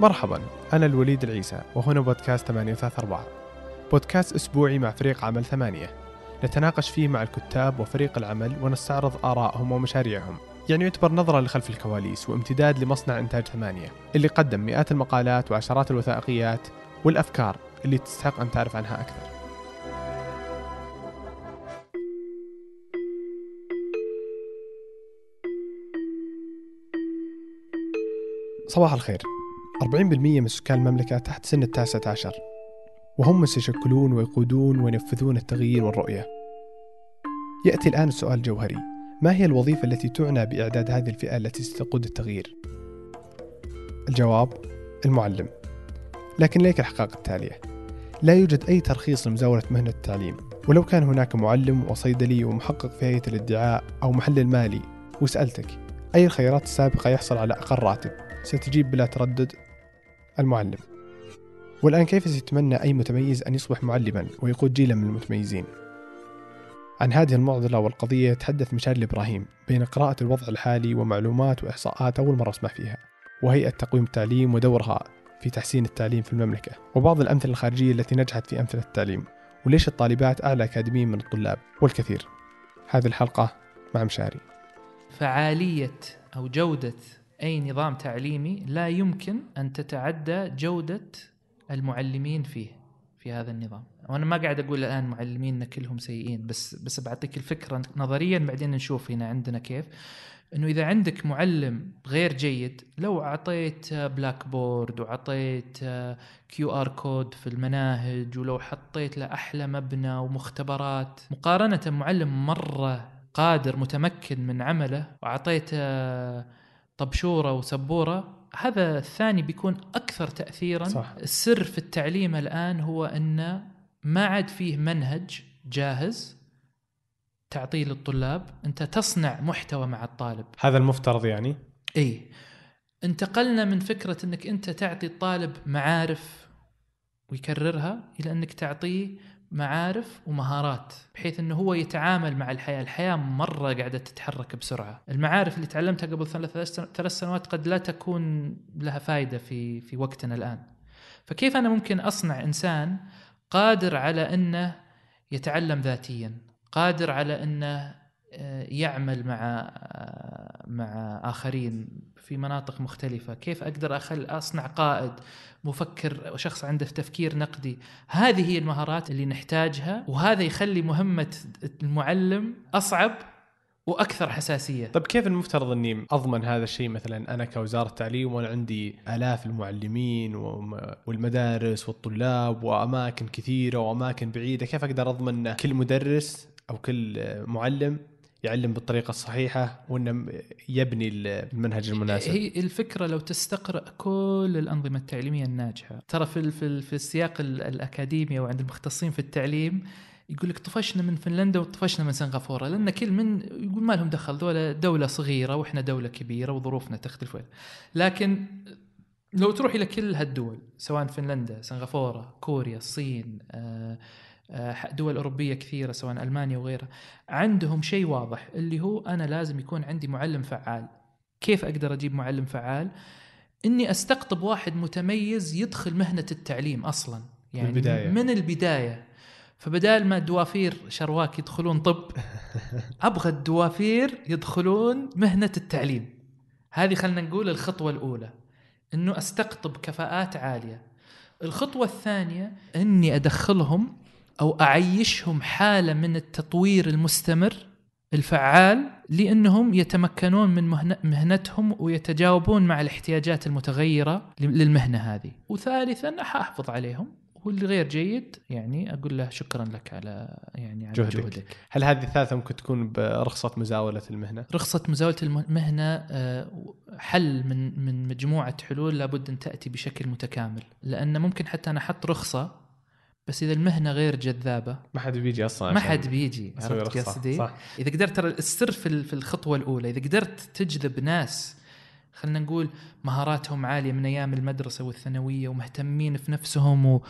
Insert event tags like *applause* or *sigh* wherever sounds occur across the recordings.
مرحبا أنا الوليد العيسى وهنا بودكاست 834 بودكاست أسبوعي مع فريق عمل ثمانية. نتناقش فيه مع الكتاب وفريق العمل ونستعرض آرائهم ومشاريعهم. يعني يعتبر نظرة لخلف الكواليس وامتداد لمصنع إنتاج ثمانية اللي قدم مئات المقالات وعشرات الوثائقيات والأفكار اللي تستحق أن تعرف عنها أكثر. صباح الخير. 40% من سكان المملكة تحت سن التاسعة عشر. وهم من سيشكلون ويقودون وينفذون التغيير والرؤية. يأتي الآن السؤال الجوهري ما هي الوظيفة التي تعنى بإعداد هذه الفئة التي ستقود التغيير؟ الجواب المعلم. لكن ليك الحقائق التالية. لا يوجد أي ترخيص لمزاولة مهنة التعليم. ولو كان هناك معلم وصيدلي ومحقق في هيئة الادعاء أو محلل مالي وسألتك أي الخيارات السابقة يحصل على أقل راتب؟ ستجيب بلا تردد المعلم. والآن كيف سيتمنى أي متميز أن يصبح معلما؟ ويقود جيلا من المتميزين. عن هذه المعضلة والقضية يتحدث مشاري إبراهيم بين قراءة الوضع الحالي ومعلومات وإحصاءات أول مرة أسمع فيها وهيئة تقويم التعليم ودورها في تحسين التعليم في المملكة وبعض الأمثلة الخارجية التي نجحت في أمثلة التعليم وليش الطالبات أعلى أكاديميا من الطلاب والكثير؟ هذه الحلقة مع مشاري. فعالية أو جودة أي نظام تعليمي لا يمكن أن تتعدى جودة المعلمين فيه في هذا النظام. وأنا ما قاعد أقول الآن معلمين كلهم سيئين بس بس بعطيك الفكرة نظريا بعدين نشوف هنا عندنا كيف. إنه إذا عندك معلم غير جيد لو أعطيت بلاك بورد وعطيت QR code في المناهج ولو حطيت له أحلى مبنى ومختبرات مقارنة معلم مرة قادر متمكن من عمله وأعطيته طبشورة وسبورة هذا الثاني بيكون أكثر تاثيرا. صح. السر في التعليم الآن هو أن ما عاد فيه منهج جاهز تعطيه للطلاب أنت تصنع محتوى مع الطالب. هذا المفترض يعني؟ إي. انتقلنا من فكرة أنك أنت تعطي الطالب معارف ويكررها إلى أنك تعطيه معارف ومهارات بحيث إنه هو يتعامل مع الحياة، الحياة مرة قاعدة تتحرك بسرعة، المعارف اللي تعلمتها قبل ثلاث سنوات قد لا تكون لها فائده في في وقتنا الآن. فكيف أنا ممكن أصنع إنسان قادر على إنه يتعلم ذاتيا، قادر على إنه يعمل مع مع آخرين في مناطق مختلفة. كيف أقدر أخل أصنع قائد مفكر وشخص عنده تفكير نقدي؟ هذه هي المهارات اللي نحتاجها وهذا يخلي مهمة المعلم أصعب وأكثر حساسية. طيب كيف المفترض أني أضمن هذا الشيء؟ مثلا أنا كوزارة تعليم وأنا عندي آلاف المعلمين والمدارس والطلاب وأماكن كثيرة وأماكن بعيدة كيف أقدر أضمن كل مدرس أو كل معلم يعلم بالطريقة الصحيحة وإنه يبني المنهج المناسب. هي الفكرة لو تستقرأ كل الأنظمة التعليمية الناجحة. ترى في في, في السياق الأكاديمي وعند المختصين في التعليم يقول لك طفشنا من فنلندا وطفشنا من سنغافورة لأن كل من يقول ما لهم دخل دولة دولة صغيرة وإحنا دولة كبيرة وظروفنا تختلف لكن لو تروح إلى كل هالدول سواء فنلندا سنغافورة كوريا الصين آه دول أوروبية كثيرة سواء ألمانيا وغيرها. عندهم شيء واضح اللي هو أنا لازم يكون عندي معلم فعال. كيف أقدر أجيب معلم فعال؟ إني أستقطب واحد متميز يدخل مهنة التعليم أصلا. يعني من البداية, من البداية. فبدال ما الدوافير شرواك يدخلون طب *laughs* أبغى الدوافير يدخلون مهنة التعليم. هذه خلنا نقول الخطوة الأولى إنه أستقطب كفاءات عالية. الخطوة الثانية إني أدخلهم أو أعيشهم حالة من التطوير المستمر الفعال لأنهم يتمكنون من مهنتهم ويتجاوبون مع الاحتياجات المتغيرة للمهنة هذه وثالثا احافظ عليهم واللي غير جيد يعني أقول له شكرا لك على يعني على جهدك, جهدك. هل هذه الثالثة ممكن تكون برخصة مزاولة المهنة؟ رخصة مزاولة المهنة حل من من مجموعة حلول لابد أن تأتي بشكل متكامل لأن ممكن حتى أنا أحط رخصة بس إذا المهنة غير جذابة ما حد بيجي أصلا ما حد بيجي. عرفت قصدي؟ إذا قدرت ترى السر في الخطوة الأولى إذا قدرت تجذب ناس خلينا نقول مهاراتهم عالية من أيام المدرسة والثانوية ومهتمين في نفسهم و...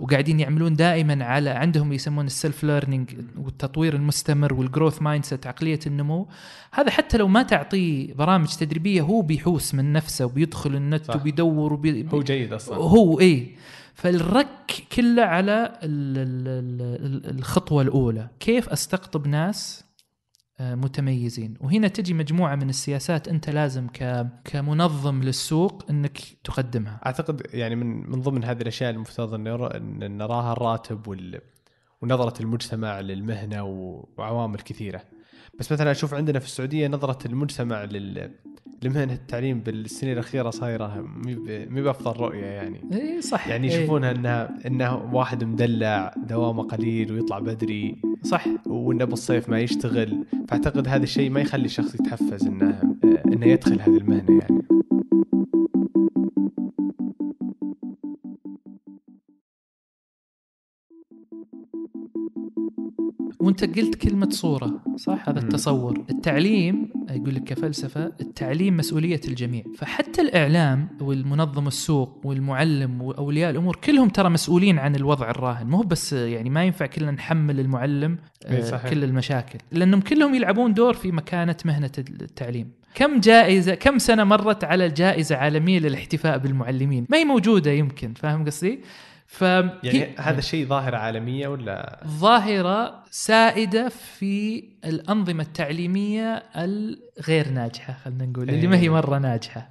وقاعدين يعملون دائما على عندهم يسمون self-learning والتطوير المستمر وال growth mindset عقلية النمو. هذا حتى لو ما تعطيه برامج تدريبية هو بيحوس من نفسه وبيدخل النت صح. وبيدور وبي... هو جيد أصلا. هو إيه. فالرك كله على ال- ال- ال- الخطوة الأولى. كيف أستقطب ناس متميزين. وهنا تجي مجموعة من السياسات أنت لازم كمنظم للسوق إنك تقدمها. أعتقد يعني من من ضمن هذه الأشياء المفترض إن نراها الراتب وال ونظرة المجتمع للمهنة و- وعوامل كثيرة. بس مثلا أشوف عندنا في السعودية نظرة المجتمع لل لمهنه التعليم بالسنين الأخيرة صايرة مي بأفضل رؤية يعني. اي صح. يعني إيه، يشوفونها انها انه واحد مدلع دوامه قليل ويطلع بدري. صح. وأنه بالصيف ما يشتغل. فأعتقد هذا الشيء ما يخلي الشخص يتحفز إنه إنه يدخل هذه المهنة يعني. وانت قلت كلمة صورة صح؟ هذا. التصور. التعليم يقول لك كفلسفة التعليم مسؤولية الجميع. فحتى الإعلام والمنظم السوق والمعلم وأولياء الأمور كلهم ترى مسؤولين عن الوضع الراهن. مو بس يعني ما ينفع كلنا نحمل المعلم آه، صحيح. كل المشاكل. لأنهم كلهم يلعبون دور في مكانة مهنة التعليم. كم جائزة كم سنة مرت على الجائزة عالمية للاحتفاء بالمعلمين؟ ما هي موجودة يمكن فاهم قصدي؟ ف يعني هذا الشيء ظاهرة عالمية ولا؟ ظاهرة سائدة في الأنظمة التعليمية الغير ناجحة خلينا نقول اللي ما هي إيه. مرة ناجحة.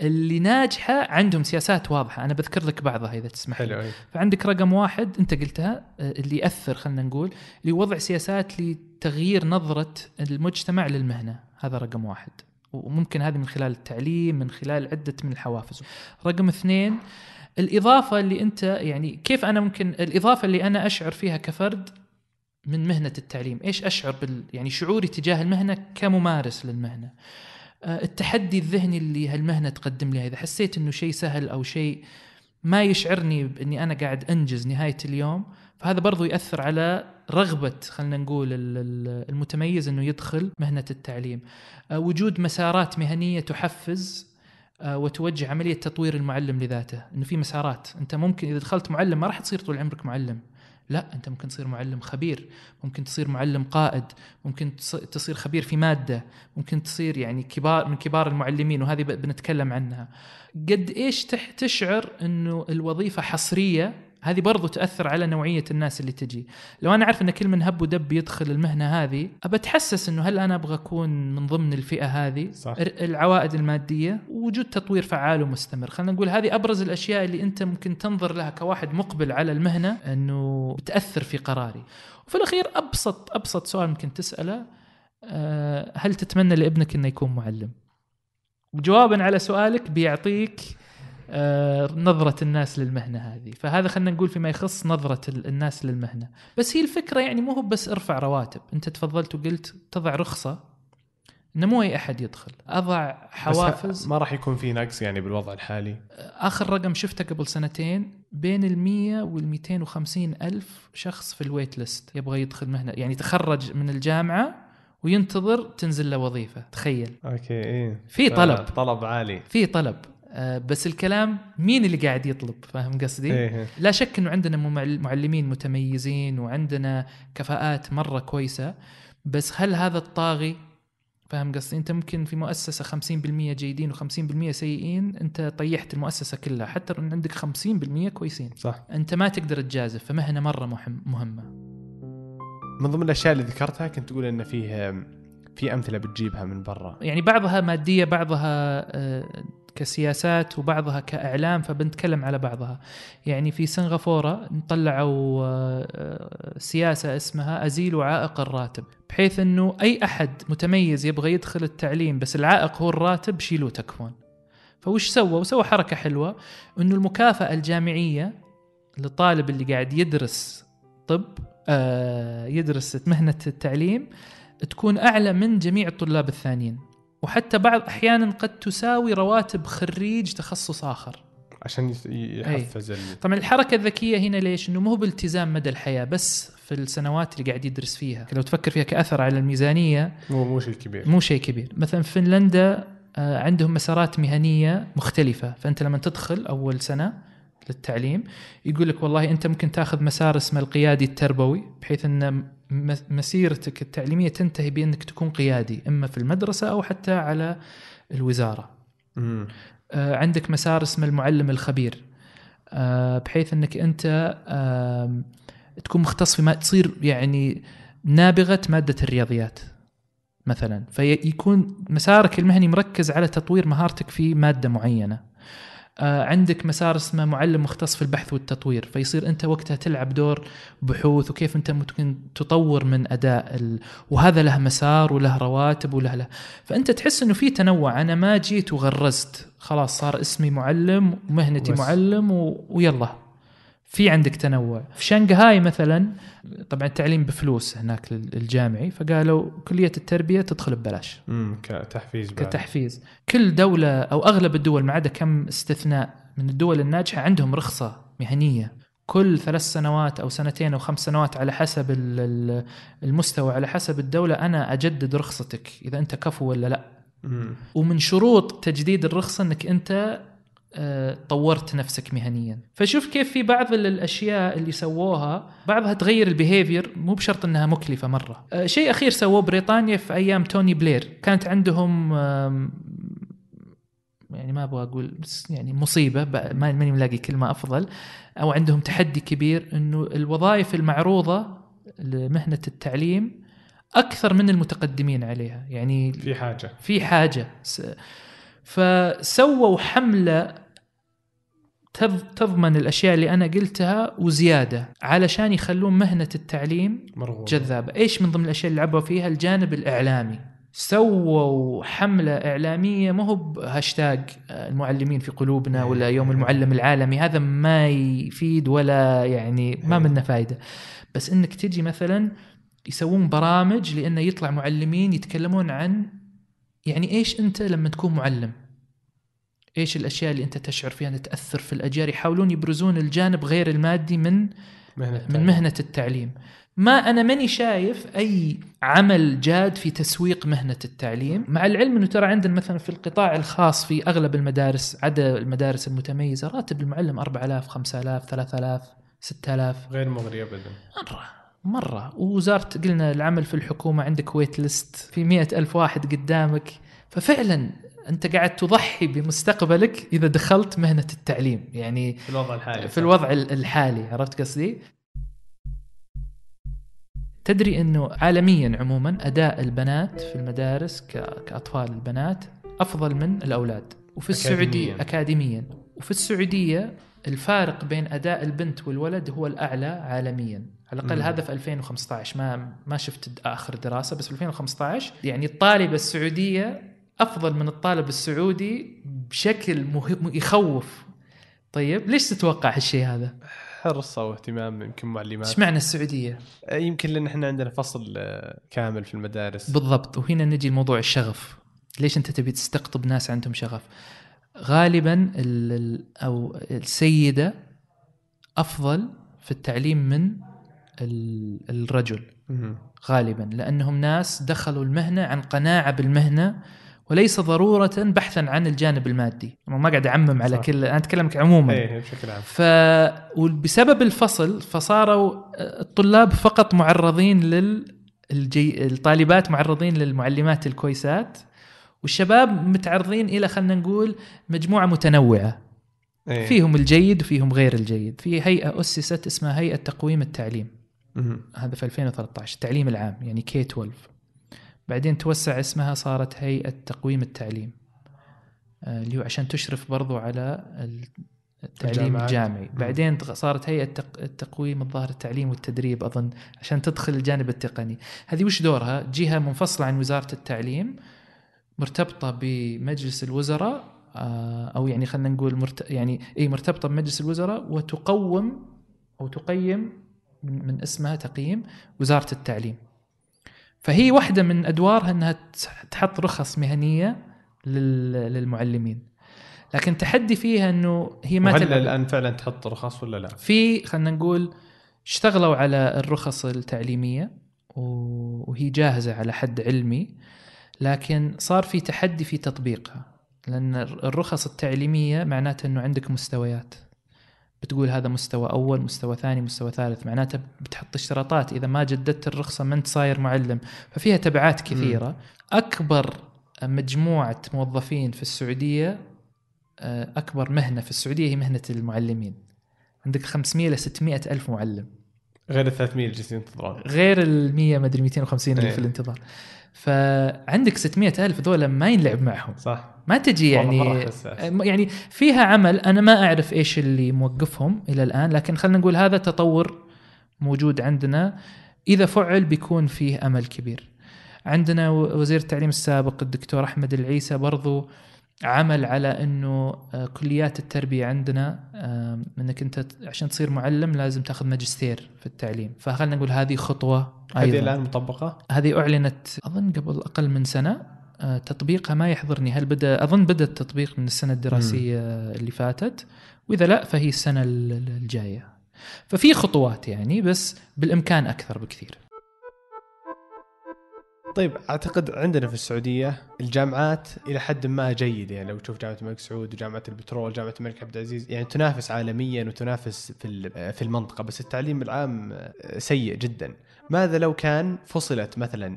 اللي ناجحة عندهم سياسات واضحة. أنا بذكر لك بعضها إذا تسمح لي. حلو إيه. فعندك رقم واحد أنت قلتها آه، اللي يأثر خلينا نقول اللي وضع سياسات لتغيير نظرة المجتمع للمهنة. هذا رقم واحد. وممكن هذه من خلال التعليم من خلال عدة من الحوافز. رقم اثنين الإضافة اللي أنت يعني كيف أنا ممكن الإضافة اللي أنا أشعر فيها كفرد من مهنة التعليم؟ إيش أشعر بال يعني شعوري تجاه المهنة كممارس للمهنة؟ آه، التحدي الذهني اللي هالمهنة تقدم لي إذا حسيت أنه شيء سهل أو شيء ما يشعرني بأني أنا قاعد أنجز نهاية اليوم. فهذا برضو يأثر على رغبة خلينا نقول ال- ال- المتميز أنه يدخل مهنة التعليم. آه، وجود مسارات مهنية تحفز وتوجه عملية تطوير المعلم لذاته. إنه في مسارات. أنت ممكن إذا دخلت معلم ما راح تصير طول عمرك معلم. لا أنت ممكن تصير معلم خبير. ممكن تصير معلم قائد. ممكن تص- تصير خبير في مادة. ممكن تصير يعني كبار من كبار المعلمين وهذه بنتكلم عنها. قد إيش تشعر إنه الوظيفة حصرية هذه برضو تأثر على نوعية الناس اللي تجي. لو أنا أعرف أن كل من هب ودب يدخل المهنة هذه أبى أتحسس أنه هل أنا أبغى أكون من ضمن الفئة هذه؟ صح. العوائد المادية؟ ووجود تطوير فعال ومستمر. خلينا نقول هذه أبرز الأشياء اللي أنت ممكن تنظر لها كواحد مقبل على المهنة أنه بتأثر في قراري. وفي الأخير أبسط أبسط سؤال ممكن تسأله آه، هل تتمنى لابنك أنه يكون معلم؟ وجوابا على سؤالك بيعطيك نظرة الناس للمهنة هذه. فهذا خلينا نقول فيما يخص نظرة ال- الناس للمهنة. بس هي الفكرة يعني مو هو بس ارفع رواتب. انت تفضلت وقلت تضع رخصة انه مو اي أحد يدخل. أضع حوافز. ما راح يكون في نقص يعني بالوضع الحالي؟ آخر رقم شفته قبل سنتين بين ال 100 وال 250 ألف شخص في الويت ليست يبغى يدخل مهنة. يعني تخرج من الجامعة وينتظر تنزل له وظيفة. تخيل. أوكي إيه. في طلب. طلب عالي. في طلب. آه، بس الكلام مين اللي قاعد يطلب؟ فاهم قصدي؟ إيه لا شك إنه عندنا معلمين متميزين وعندنا كفاءات مرة كويسة بس هل هذا الطاغي فاهم قصدي؟ أنت ممكن في مؤسسة 50% جيدين و50% سيئين أنت طيحت المؤسسة كلها حتى إن عندك 50% كويسين. صح. أنت ما تقدر تجازف فمهنة مرة مهم مهمة. من ضمن الأشياء اللي ذكرتها كنت تقول ان فيه في أمثلة بتجيبها من برا. يعني بعضها مادية بعضها آه، كسياسات وبعضها كإعلام فبنتكلم على بعضها. يعني في سنغافورة طلعوا آه، سياسة اسمها ازيلوا عائق الراتب بحيث إنه أي أحد متميز يبغى يدخل التعليم بس العائق هو الراتب شيلوه تكفون فوش سووا؟ سووا حركة حلوة إنه المكافأة الجامعية للطالب اللي قاعد يدرس طب آه، يدرس مهنة التعليم تكون أعلى من جميع الطلاب الثانيين. وحتى بعض أحيانا قد تساوي رواتب خريج تخصص آخر. عشان يحفز. طبعا الحركة الذكية هنا ليش؟ إنه مو بالتزام مدى الحياة بس في السنوات اللي قاعد يدرس فيها. لو تفكر فيها كأثر على الميزانية مو مو شيء كبير. مو شيء كبير. مثلا في فنلندا آه، عندهم مسارات مهنية مختلفة. فأنت لما تدخل أول سنة للتعليم يقول لك والله أنت ممكن تأخذ مسار اسمه القيادي التربوي بحيث أن مسيرتك التعليمية تنتهي بأنك تكون قيادي إما في المدرسة أو حتى على الوزارة. مم. آه، عندك مسار اسمه المعلم الخبير. آه، بحيث أنك أنت تكون مختص في ما تصير يعني نابغة مادة الرياضيات مثلا. فيكون مسارك المهني مركز على تطوير مهارتك في مادة معينة. عندك مسار اسمه معلم مختص في البحث والتطوير فيصير أنت وقتها تلعب دور بحوث وكيف أنت ممكن تطور من أداء ال... وهذا له مسار وله رواتب وله له فأنت تحس إنه في تنوع أنا ما جيت وغرزت خلاص صار اسمي معلم ومهنتي بس. معلم و... ويلا في عندك تنوع في شنغهاي مثلا طبعا التعليم بفلوس هناك الجامعي فقالوا كلية التربية تدخل ببلاش مم. كتحفيز بعد. كتحفيز كل دولة أو أغلب الدول ما عدا كم استثناء من الدول الناجحة عندهم رخصة مهنية كل ثلاث سنوات أو سنتين أو خمس سنوات على حسب ال- ال- المستوى على حسب الدولة أنا أجدد رخصتك إذا أنت كفو ولا لا مم. ومن شروط تجديد الرخصة أنك أنت آه، طورت نفسك مهنيا. فشوف كيف في بعض ال- الأشياء اللي سووها بعضها تغير ال behavior مو بشرط إنها مكلفة مرة. آه، شيء أخير سووه بريطانيا في أيام توني بلير. كانت عندهم يعني ما أبغى أقول بس يعني مصيبة ماني ملاقي كلمة أفضل أو عندهم تحدي كبير إنه الوظائف المعروضة لمهنة التعليم أكثر من المتقدمين عليها. يعني في حاجة. في حاجة. فسووا حملة تضمن الأشياء اللي أنا قلتها وزيادة علشان يخلون مهنة التعليم مرغوب جذابة، إيش من ضمن الأشياء اللي لعبوا فيها الجانب الإعلامي. سووا حملة إعلامية ما هو بهاشتاج آه، المعلمين في قلوبنا ولا يوم المعلم العالمي هذا ما يفيد ولا يعني ما منه فايدة. بس إنك تجي مثلا يسوون برامج لأنه يطلع معلمين يتكلمون عن يعني إيش أنت لما تكون معلم؟ إيش الأشياء اللي أنت تشعر فيها أنها تأثر في الأجيال؟ يحاولون يبرزون الجانب غير المادي من مهنة من التعليم. مهنة التعليم. ما أنا ماني شايف أي عمل جاد في تسويق مهنة التعليم، مع العلم إنه ترى عندنا مثلا في القطاع الخاص في أغلب المدارس عدا المدارس المتميزة راتب المعلم 4000 5000 3000 6000 غير مغري ابدا. مرة مرة. ووزارة قلنا العمل في الحكومة عندك ويت ليست في مئة ألف واحد قدامك. ففعلا أنت قاعد تضحي بمستقبلك إذا دخلت مهنة التعليم يعني في الوضع الحالي في الوضع ال- الحالي عرفت قصدي؟ تدري إنه عالميا عموما أداء البنات في المدارس كأطفال البنات أفضل من الأولاد وفي السعودية أكاديمياً. اكاديميا وفي السعودية الفارق بين أداء البنت والولد هو الأعلى عالميا على الأقل. هذا في 2015 ما ما شفت آخر دراسة بس في 2015 يعني الطالبة السعودية أفضل من الطالب السعودي بشكل مهم يخوف طيب ليش تتوقع هالشيء هذا؟ حرصه واهتمام يمكن معلمات إيش معنى السعودية؟ يمكن لأن إحنا عندنا فصل آه، كامل في المدارس بالضبط وهنا نجي لموضوع الشغف ليش أنت تبي تستقطب ناس عندهم شغف غالبا ال ال أو السيدة أفضل في التعليم من ال الرجل. غالبا لأنهم ناس دخلوا المهنة عن قناعة بالمهنة وليس ضرورة بحثا عن الجانب المادي. أنا ما قاعد أعمم على صح. كل أنا اتكلمك عموما. إيه بشكل عام. ف وبسبب الفصل فصاروا الطلاب فقط معرضين لل الجي... الطالبات معرضين للمعلمات الكويسات والشباب متعرضين إلى خلينا نقول مجموعة متنوعة. إيه. فيهم الجيد وفيهم غير الجيد. في هيئة أسست اسمها هيئة تقويم التعليم. مم. هذا في 2013 التعليم العام يعني كي 12 بعدين توسع اسمها صارت هيئة تقويم التعليم. آه، اللي هو عشان تشرف برضو على ال- التعليم. الجامعي. بعدين صارت هيئة تق- التقويم الظاهر التعليم والتدريب أظن عشان تدخل الجانب التقني. هذه وش دورها؟ جهة منفصلة عن وزارة التعليم مرتبطة بمجلس الوزراء آه، أو يعني خلينا نقول مرت... يعني إي مرتبطة بمجلس الوزراء وتقوم أو تقيم من اسمها تقييم وزارة التعليم. فهي واحدة من أدوارها إنها تح- تحط رخص مهنية لل... للمعلمين. لكن تحدي فيها إنه هي ما تلعب الآن فعلا تحط رخص ولا لا؟ في خلينا نقول اشتغلوا على الرخص التعليمية وهي جاهزة على حد علمي لكن صار في تحدي في تطبيقها لأن الرخص التعليمية معناته إنه عندك مستويات. بتقول هذا مستوى أول مستوى ثاني مستوى ثالث. معناته بتحط اشتراطات. إذا ما جددت الرخصة ما انت صاير معلم. ففيها تبعات كثيرة. أكبر مجموعة موظفين في السعودية آه، أكبر مهنة في السعودية هي مهنة المعلمين. عندك 500 ل 600 ألف معلم. غير ال 300 اللي جالسين ينتظرون. غير ال 100 مدري 250 اللي إيه. في الانتظار. فعندك 600 ألف ذولا ما ينلعب معهم. صح. ما تجي يعني. يعني فيها عمل أنا ما أعرف إيش اللي موقفهم إلى الآن لكن خلينا نقول هذا تطور موجود عندنا. إذا فعل بيكون فيه أمل كبير. عندنا وزير التعليم السابق الدكتور أحمد العيسى برضو عمل على إنه آه، كليات التربية عندنا إنك أنت عشان تصير معلم لازم تأخذ ماجستير في التعليم. فخلينا نقول هذه خطوة هذه أيضاً. الآن مطبقة؟ هذه أعلنت أظن قبل أقل من سنة. تطبيقها ما يحضرني. هل بدا أظن بدا التطبيق من السنة الدراسية اللي فاتت. وإذا لا فهي السنة ال- ال- الجاية. ففي خطوات يعني بس بالإمكان أكثر بكثير. طيب أعتقد عندنا في السعودية الجامعات إلى حد ما جيدة يعني لو تشوف جامعة الملك سعود وجامعه البترول جامعة الملك عبد العزيز يعني تنافس عالميا وتنافس في في المنطقة بس التعليم العام سيء جدا ماذا لو كان فصلت مثلا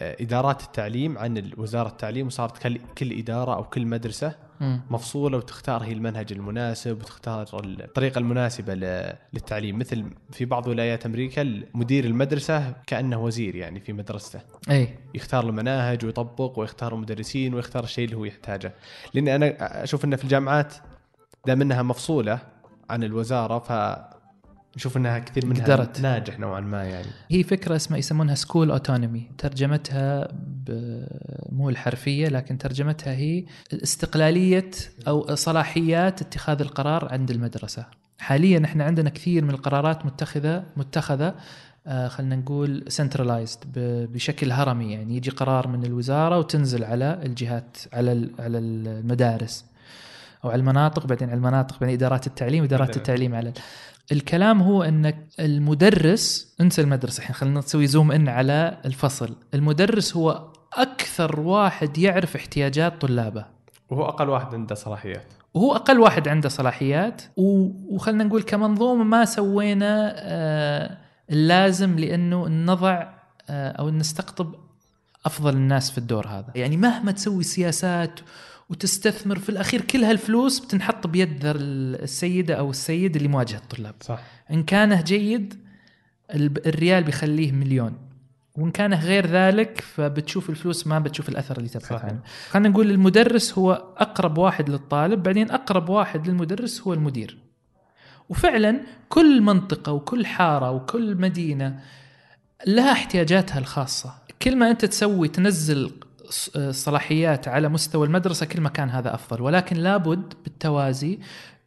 إدارات التعليم عن وزارة التعليم وصارت كل إدارة أو كل مدرسة. مفصولة وتختار هي المنهج المناسب وتختار الطريقة المناسبة للتعليم. مثل في بعض ولايات أمريكا مدير المدرسة كأنه وزير يعني في مدرسته. إي. يختار المناهج ويطبق ويختار المدرسين ويختار الشيء اللي هو يحتاجه. لأن أنا أشوف انه في الجامعات دام إنها مفصولة عن الوزارة نشوف إنها كثير منها قدرت. ناجح نوعا ما يعني هي فكرة اسمها يسمونها school autonomy ترجمتها مو الحرفية لكن ترجمتها هي استقلالية أو صلاحيات اتخاذ القرار عند المدرسة حاليا إحنا عندنا كثير من القرارات متخذه متخذة آه، خلينا نقول centralized بشكل هرمي يعني يجي قرار من الوزارة وتنزل على الجهات على ال- على المدارس أو على المناطق بعدين على المناطق بعدين إدارات التعليم إدارات مثلاً. التعليم على الكلام هو إنك المدرس انسى المدرسة الحين خلينا نسوي zoom in على الفصل. المدرس هو أكثر واحد يعرف احتياجات طلابه. وهو أقل واحد عنده صلاحيات. وهو أقل واحد عنده صلاحيات. وخلنا نقول كمنظومة ما سوينا آه، اللازم لأنه نضع آه، أو نستقطب أفضل الناس في الدور هذا. يعني مهما تسوي سياسات وتستثمر في الأخير كل هالفلوس بتنحط بيد ال- السيدة أو السيد اللي مواجه الطلاب. صح. إن كانه جيد الريال بيخليه مليون. وإن كانه غير ذلك فبتشوف الفلوس ما بتشوف الأثر اللي تبحث. عنه. خلينا نقول المدرس هو أقرب واحد للطالب بعدين أقرب واحد للمدرس هو المدير. وفعلا كل منطقة وكل حارة وكل مدينة لها احتياجاتها الخاصة. كل ما أنت تسوي تنزل صلاحيات على مستوى المدرسة كل ما كان هذا أفضل ولكن لابد بالتوازي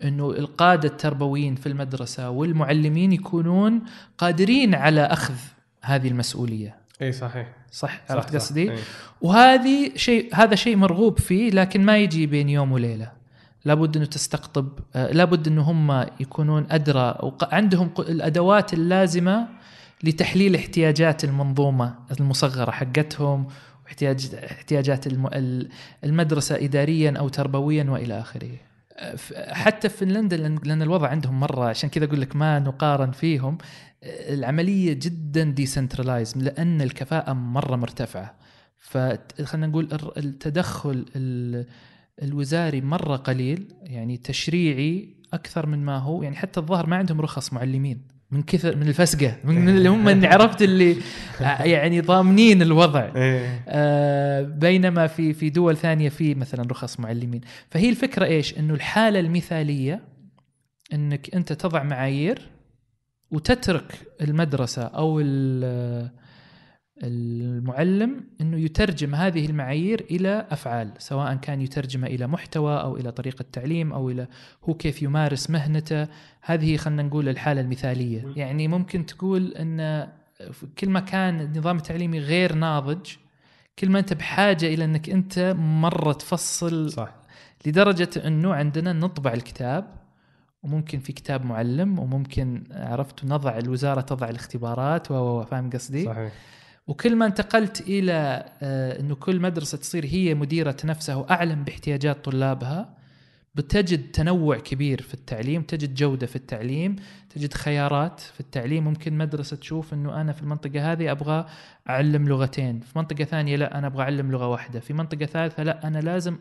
إنه القاده التربويين في المدرسة والمعلمين يكونون قادرين على أخذ هذه المسؤولية إي صحيح صح عرفت. قصدي؟ إيه. وهذه شيء هذا شيء مرغوب فيه لكن ما يجي بين يوم وليلة لابد إنه تستقطب آه، لابد إنه هم يكونون أدرى وعندهم الأدوات اللازمة لتحليل احتياجات المنظومة المصغرة حقتهم واحتياج احتياجات الم- ال- المدرسة اداريا أو تربويا وإلى آخره. حتى في فنلندا لأن الوضع عندهم مرة عشان كذا أقول لك ما نقارن فيهم العملية جدا ديسنترلايز لأن الكفاءة مرة مرتفعة. فخلينا نقول التدخل ال- الوزاري مرة قليل يعني تشريعي أكثر من ما هو يعني حتى الظاهر ما عندهم رخص معلمين من كثر من الفسقة من اللي هم اللي عرفت اللي يعني ضامنين الوضع. إيه. آه، بينما في في دول ثانية في مثلا رخص معلمين. فهي الفكرة إيش؟ إنه الحالة المثالية إنك أنت تضع معايير وتترك المدرسة أو ال- المعلم إنه يترجم هذه المعايير إلى أفعال سواء كان يترجمها إلى محتوى أو إلى طريقة تعليم أو إلى هو كيف يمارس مهنته. هذه خلينا نقول الحالة المثالية. يعني ممكن تقول إن كل ما كان النظام التعليمي غير ناضج كل ما أنت بحاجة إلى إنك أنت مرة تفصل صح. لدرجة إنه عندنا نطبع الكتاب وممكن في كتاب معلم وممكن عرفت نضع الوزارة تضع الاختبارات و و- و- فاهم قصدي؟ صحيح. وكل ما انتقلت إلى آه، إنه كل مدرسة تصير هي مديرة نفسها وأعلم باحتياجات طلابها بتجد تنوع كبير في التعليم تجد جودة في التعليم تجد خيارات في التعليم. ممكن مدرسة تشوف أنه أنا في المنطقة هذه أبغى أعلم لغتين في منطقة ثانية لا أنا أبغى أعلم لغة واحدة في منطقة ثالثة لا أنا لازم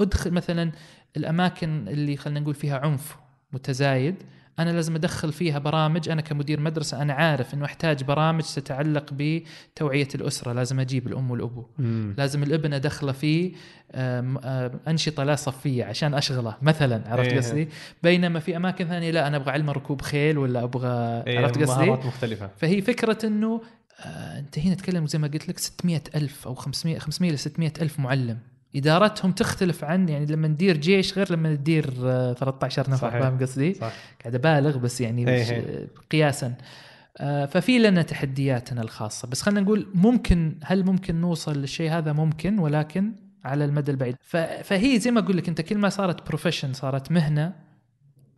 أدخل مثلا الأماكن اللي خلينا نقول فيها عنف متزايد. أنا لازم أدخل فيها برامج. أنا كمدير مدرسة أنا عارف إنه أحتاج برامج تتعلق بتوعية الأسرة. لازم أجيب الأم والأبو. مم. لازم الابن أدخله في أنشطة لا صفية عشان أشغله مثلا عرفت إيه. قصدي؟ بينما في أماكن ثانية لا أنا أبغى علم ركوب خيل ولا أبغى إيه، عرفت قصدي؟ مهارات مختلفة. فهي فكرة إنه آه، أنت هنا تتكلم زي ما قلت لك 600 ألف أو 500 500 ل 600 ألف معلم. إدارتهم تختلف عن يعني لما ندير جيش غير لما ندير آه، 13 نفر صحيح. فاهم قصدي؟ قاعد أبالغ بس يعني إيه مش إيه. قياسا آه، ففي لنا تحدياتنا الخاصة بس خلينا نقول ممكن هل ممكن نوصل للشيء هذا ممكن ولكن على المدى البعيد فهي زي ما أقول لك أنت كل ما صارت بروفيشن صارت مهنة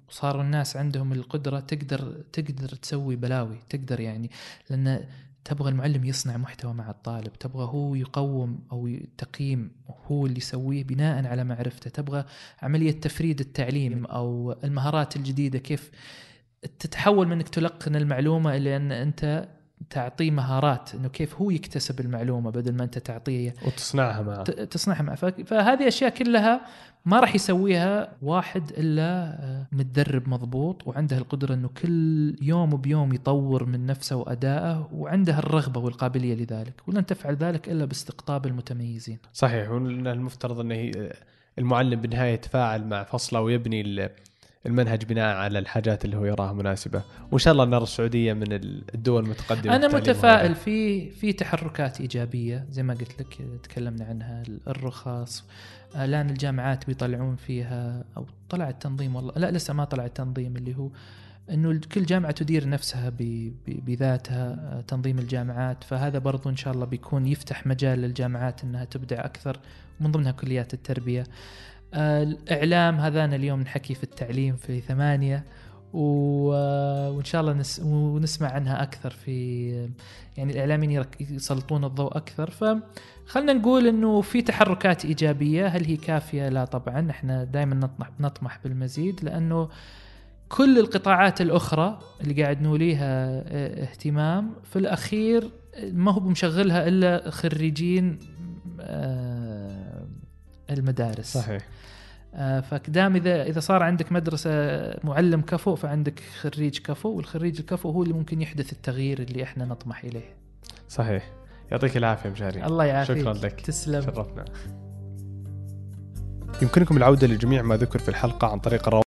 وصاروا الناس عندهم القدرة تقدر تقدر تسوي بلاوي تقدر يعني لأن تبغى المعلم يصنع محتوى مع الطالب تبغى هو يقوم أو تقييم هو اللي يسويه بناء على معرفته تبغى عملية تفريد التعليم أو المهارات الجديدة كيف تتحول من إنك تلقن المعلومة إلى إن أنت تعطيه مهارات إنه كيف هو يكتسب المعلومة بدل ما أنت تعطيه وتصنعها معه. تصنعها معه. فهذه أشياء كلها ما راح يسويها واحد إلا آه، متدرب مضبوط وعنده القدرة إنه كل يوم بيوم يطور من نفسه وأدائه وعنده الرغبة والقابلية لذلك ولن تفعل ذلك إلا باستقطاب المتميزين. صحيح والمفترض إنه هي- المعلم بالنهايه يتفاعل مع فصله ويبني المنهج بناء على الحاجات اللي هو يراها مناسبة. وإن شاء الله نرى السعودية من الدول المتقدمة أنا متفائل. في في تحركات إيجابية زي ما قلت لك تكلمنا عنها الرخص. الآن الجامعات بيطلعون فيها أو طلع التنظيم والله. لا لسه ما طلع التنظيم اللي هو إنه كل جامعة تدير نفسها بذاتها آه، تنظيم الجامعات. فهذا برضو إن شاء الله بيكون يفتح مجال للجامعات إنها تبدع أكثر من ضمنها كليات التربية. آه، الإعلام هذانا اليوم نحكي في التعليم في ثمانية و- وإن شاء الله نس ونسمع عنها أكثر في يعني الإعلاميين يسلطون الضوء أكثر. فخلنا نقول إنه في تحركات إيجابية هل هي كافية؟ لا طبعا إحنا دائما نطمح بالمزيد لأنه كل القطاعات الأخرى اللي قاعد نوليها آه، اهتمام في الأخير ما هو مشغلها إلا خريجين آه، المدارس. صحيح. آه، فدام اذا إذا صار عندك مدرسة معلم كفو فعندك خريج كفو والخريج الكفو هو اللي ممكن يحدث التغيير اللي إحنا نطمح إليه. صحيح. يعطيك العافية مشاري. الله يعافيك. شكرا لك. تسلم. شرفنا يمكنكم العودة لجميع ما ذكر في الحلقة عن طريق الروابط